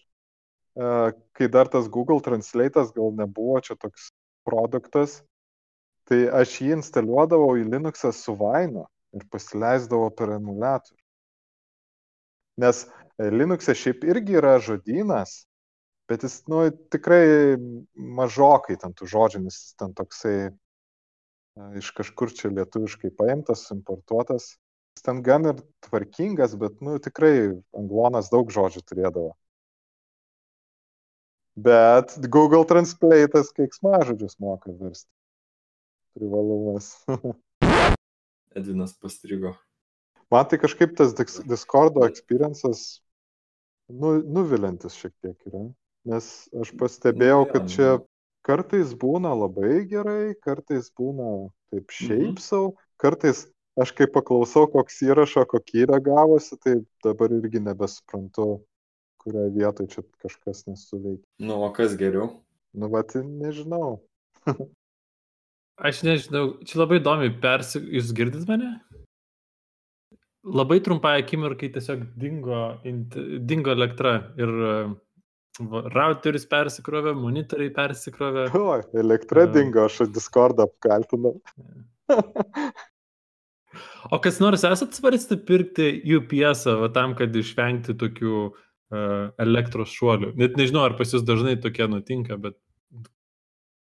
e, kai dar tas Google Translate'as gal nebuvo čia toks produktas, tai aš jį instaliuodavau į Linuxą su Vainu ir pasileisdavau per emulatorių. Nes e, Linux'e šiaip irgi yra žodynas, bet jis, nu, tikrai mažokai ten tų žodžių, nes jis ten toksai iš kažkur čia lietuviškai paimtas, importuotas. Jis ten gan ir tvarkingas, bet, nu, tikrai anglonas daug žodžių turėdavo. Bet Google Translate'as keiksmažodžius moka versti. Privalumas. Edvinas pastrigo. Man tai kažkaip tas Dis- Discordo experiences nu, nuvilintis šiek tiek yra. Nes aš pastebėjau, Nu, kad nu. čia kartais būna labai gerai, kartais būna taip šiaip Mhm. savo, kartais aš kai paklausau, koks įrašo kokybė gavosi, tai dabar irgi nebesuprantu, kurioje vietoje čia kažkas nesuveikia. Nu, o kas geriau? Nu, bet nežinau. Aš nežinau, čia labai įdomi, persi... jūs girdit mane? Labai trumpai akimirkai tiesiog dingo, dingo elektra ir routeris persikrovė, monitoriai persikrovė. O, elektra dingo, aš Discordą apkaltinau. O kas nors esat svarstę pirkti UPS va, tam, kad išvengti tokių uh, elektros šuolių? Net nežinau, ar pas jūs dažnai tokie nutinka, bet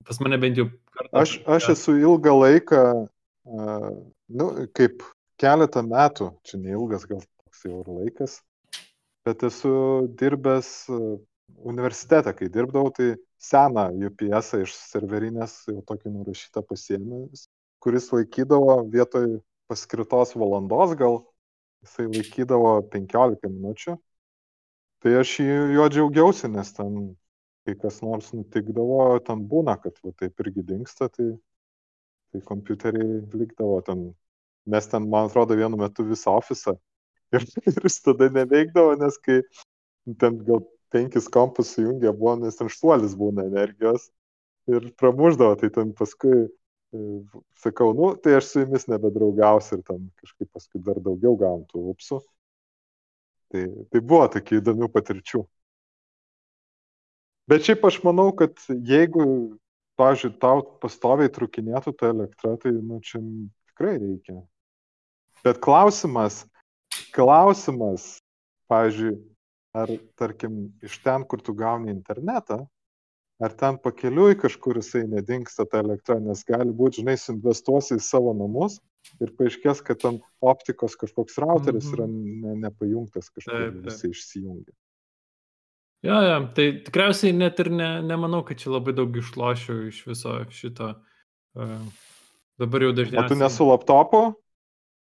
pas mane bent jau kartą. Aš, aš esu ilgą laiką, uh, nu, kaip keletą metų, čia neilgas gal toks jau ir laikas, bet esu dirbęs universitete, kai dirbdavau, tai seną UPS iš serverinės jau tokį nurašytą pasiėmęs, kuris laikydavo vietoj paskirtos valandos, gal jisai laikydavo 15 minučių. Tai aš juo džiaugiausi, nes ten kai kas nors nutikdavo, ten būna, kad va, taip irgi dinksta, tai, tai kompiuteriai likdavo ten. Mes ten, man atrodo, vienu metu visą ofisą ir, ir jis tada neveikdavo, nes kai ten gal penkis kompus sujungė buvo, nes ten šuolis būna energijos ir pramuždavo, tai ten paskui e, sakau, nu, tai aš su jumis nebedraugausiu ir ten kažkaip paskui dar daugiau gavom tų upsų. Tai, tai buvo tokių įdomių patirčių. Bet šiaip aš manau, kad jeigu, pavyzdžiui, tau pastoviai trukinėtų ta elektra, tai, nu, čia tikrai reikia. Bet klausimas, klausimas, pavyzdžiui, ar, tarkim, iš ten, kur tu gauni internetą, ar ten pakeliui kažkur jisai nedingsta ta elektra, nes gali būti, žinai, suinvestuosi į savo namus ir paaiškės, kad ten optikos kažkoks routeris Mhm. yra ne, nepajungtas kažkur, jisai išsijungia. Jo, jo, tai tikriausiai net ir ne, nemanau, kad čia labai daug išlošiu iš viso šito. Uh, dabar jau O tu dažniausiai. nesu laptopu,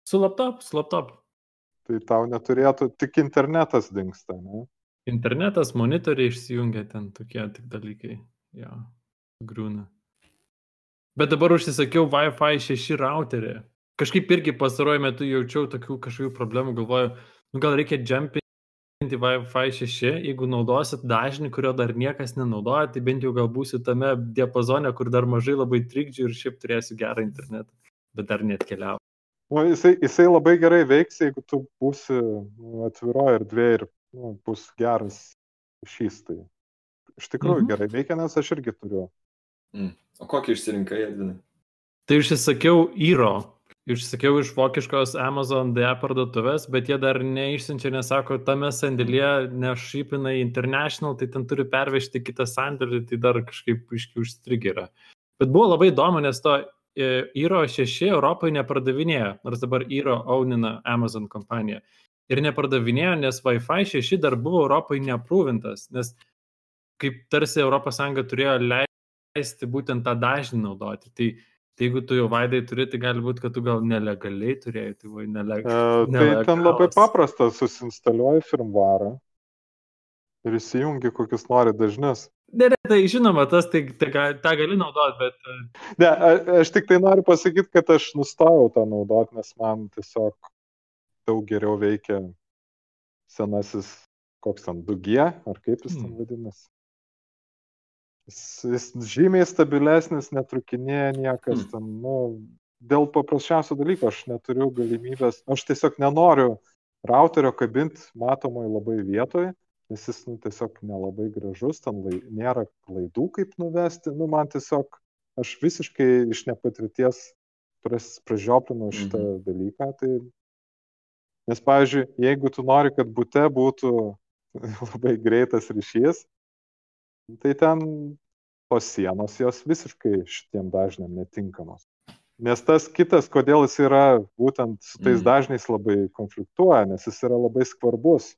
Su laptop, su laptop. Tai tau neturėtų, tik internetas dinksta, ne? Internetas, monitoriai išsijungia ten tokie tik dalykai. Jo, griūna. Bet dabar užsisakiau Wi-Fi 6 routerį. Kažkaip irgi pastaruoju metu jaučiau tokių kažkokių problemų, galvoju, nu gal reikia jumpinti Wi-Fi 6, jeigu naudosit dažnį, kurio dar niekas nenaudoja, tai bent jau gal būsit tame diapazone, kur dar mažai labai trikdžių ir šiaip turėsiu gerą internetą, bet dar net keliau. Nu, jisai, jisai labai gerai veiks, jeigu tu būsi nu, atviroje erdvėje ir nu, bus geras šys. Tai iš tikrųjų Mhm. gerai veikia, nes aš irgi turiu. O kokį išsirinkai, Edvinai? Tai užsisakiau Iro. Išsakiau iš vokiškos Amazon DE parduotuvės, bet jie dar neišsiunčia, nes sako, tame sandėlyje nešypina į International, tai ten turi pervežti kitą sandėlį, tai dar kažkaip iški užstrigė yra. Bet buvo labai įdomu, nes to Iro 6 Europoje nepardavinėjo, nors dabar Iro aunina Amazon kompaniją. Ir nepardavinėjo, nes Wi-Fi 6 dar buvo Europoje neaprūvintas, nes kaip tarsi ES turėjo leisti būtent tą dažnį naudoti. Tai, tai jeigu tu jau vaidai turi, tai gali būti, kad tu gal nelegaliai turėjai, tai vai nelegaliai. E, tai ten labai paprasta, susinstaliuoji firmvarą ir įsijungi kokius nori dažnius. Ne, ne, tai žinoma, tas tai, tai, tą gali naudoti, bet... E, ne, aš tik tai noriu pasakyti, kad aš nustojau tą naudoti, nes man tiesiog daug geriau veikia senasis, koks ten 2G, ar kaip jis ten hmm. vadinasi. Jis, jis žymiai stabilesnis, netrukinėja niekas hmm. ten, nu, dėl paprasčiausio dalyko aš neturiu galimybės, aš tiesiog nenoriu routerio kabinti matomai labai vietoje nes jis nu, tiesiog nelabai gražus, ten lai, nėra klaidų kaip nuvesti, nu man tiesiog aš visiškai iš nepatirties pražioplinau šitą mhm. dalyką. Tai... Nes, pavyzdžiui, jeigu tu nori, kad būte būtų labai greitas ryšys, tai ten tos sienos jos visiškai šitiem dažniam netinkamos. Nes tas kitas, kodėl jis yra būtent su tais mm. dažniais labai konfliktuoja, nes jis yra labai skvarbus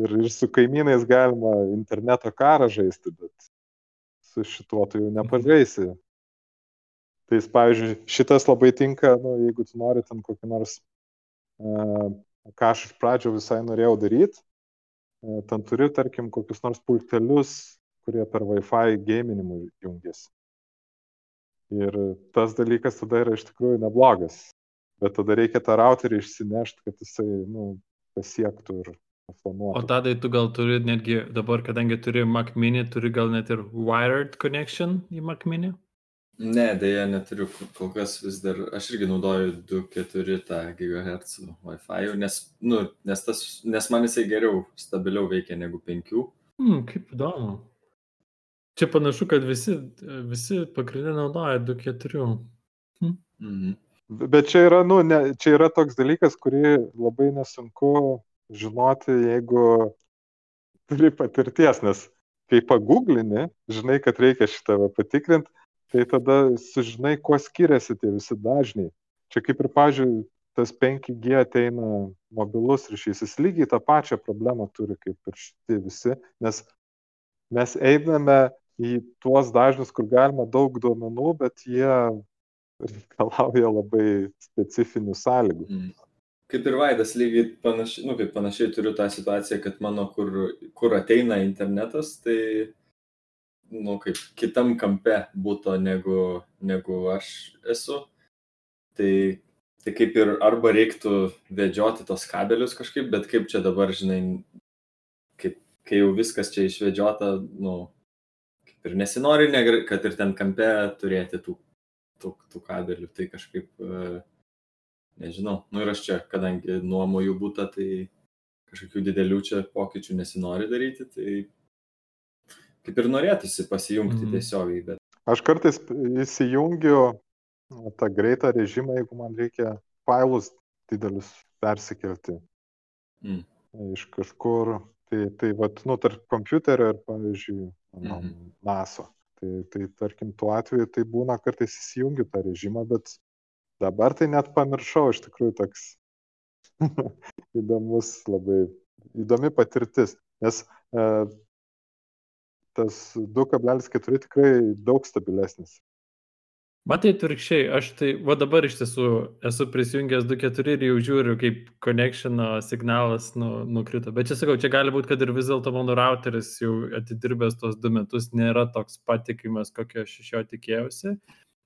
ir, ir su kaimynais galima interneto karą žaisti, bet su šituo tu jau nepažaisi. Tai, pavyzdžiui, šitas labai tinka, nu, jeigu tu nori ten kokį nors, uh, ką aš iš pradžio visai norėjau daryti, uh, ten turi, tarkim, kokius nors pultelius, kurie per Wi-Fi gėminimui jungiasi. Ir tas dalykas tada yra iš tikrųjų neblogas. Bet tada reikia tą routerį išsinešti, kad jisai nu, pasiektų ir O tadai tu gal turi netgi dabar, kadangi turi Mac mini, turi gal net ir wired connection į Mac mini? Ne, dėja neturiu, kol kas vis dar, aš irgi naudoju 2,4 GHz Wi-Fi, nes, nu, nes, tas, nes man jisai geriau, stabiliau veikia negu 5. Hmm, kaip įdomu. Čia panašu, kad visi, visi pagrindė naudoja 2,4. Hmm. Mhm. Bet čia yra, nu, ne, čia yra toks dalykas, kurį labai nesunku žinoti, jeigu turi patirties, nes kai paguglini, žinai, kad reikia šitą patikrinti, tai tada sužinai, kuo skiriasi tie visi dažniai. Čia kaip ir, pažiūrėjau, tas 5G ateina mobilus ryšys, jis lygiai tą pačią problemą turi kaip ir šitie visi, nes mes einame į tuos dažnius, kur galima daug duomenų, bet jie reikalauja labai specifinių sąlygų. Mm kaip ir Vaidas, lygiai panašiai, nu, kaip panašiai turiu tą situaciją, kad mano, kur, kur ateina internetas, tai, nu, kaip kitam kampe būtų negu, negu aš esu. Tai, tai kaip ir arba reiktų vedžioti tos kabelius kažkaip, bet kaip čia dabar, žinai, kaip, kai jau viskas čia išvedžiota, nu, kaip ir nesinori, kad ir ten kampe turėti tų, tų, tų kabelių, tai kažkaip uh, nežinau, nu ir aš čia, kadangi nuomoju būtą, tai kažkokių didelių čia pokyčių nesinori daryti, tai kaip ir norėtųsi pasijungti mm. tiesiogiai. Bet... Aš kartais įsijungiu tą greitą režimą, jeigu man reikia failus didelius persikelti mm. iš kažkur. Tai, tai vat, nu, tarp kompiuterio ir, pavyzdžiui, mm -hmm. NASO. Tai, tai tarkim, tuo atveju tai būna kartais įsijungiu tą režimą, bet Dabar tai net pamiršau, iš tikrųjų toks įdomus, labai įdomi patirtis, nes e, tas 2,4 tikrai daug stabilesnis. Matai, turkščiai, aš tai, va dabar iš tiesų esu prisijungęs 2.4 ir jau žiūriu, kaip connectiono signalas nu, nukrito. Bet čia sakau, čia gali būti, kad ir vis dėlto mano routeris jau atidirbęs tos du metus nėra toks patikimas, kokio aš iš jo tikėjausi.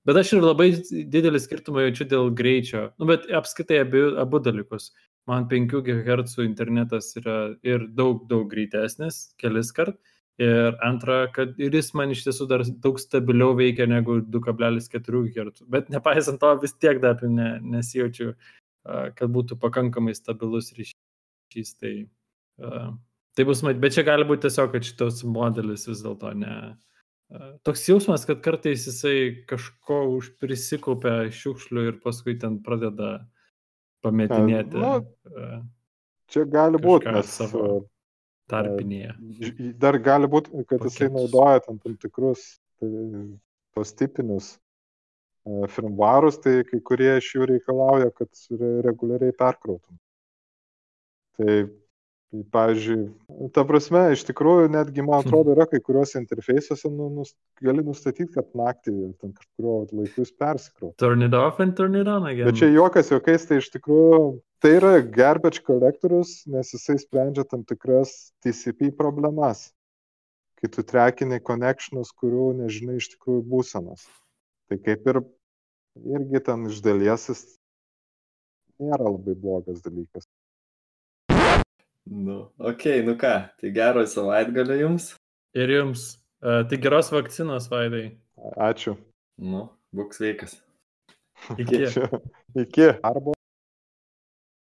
Bet aš ir labai didelį skirtumą jaučiu dėl greičio. Nu, bet apskaitai abu, abu dalykus. Man 5 GHz internetas yra ir daug, daug greitesnis, kelis kart. Ir antra, kad ir jis man iš tiesų dar daug stabiliau veikia negu 2,4 GHz. Bet nepaisant to, vis tiek dar ne, nesijaučiu, kad būtų pakankamai stabilus ryšys. Tai, tai bus matyti. Bet čia gali būti tiesiog, kad šitas modelis vis dėlto ne, toks jausmas, kad kartais jisai kažko užprisikaupia šiukšlių ir paskui ten pradeda pametinėti. Nu, čia gali būti, nes savo tarpinėje. Dar gali būti, kad Paketus. jisai naudoja tam, tam tikrus tos tipinius firmvarus, tai kai kurie iš jų reikalauja, kad reguliariai perkrautum. Tai, pavyzdžiui, ta prasme, iš tikrųjų, netgi, man atrodo, yra kai kuriuose interfeisuose nu, nus, gali nustatyti, kad naktį ten kažkurio laiku jis persikrautų. Turn it off and turn it on again. Bet čia juokas juokais, tai iš tikrųjų, tai yra garbage collectorius, nes jisai sprendžia tam tikras TCP problemas, kai tu trekini connectionus, kurių nežinai iš tikrųjų būsenos. Tai kaip ir irgi ten iš dalies jis nėra labai blogas dalykas. Nu, ok, nu ką, tai gero savaitgalio jums. Ir jums. Uh, tai geros vakcinos, Vaidai. Ačiū. Nu, būk sveikas. Iki. Iki. Arba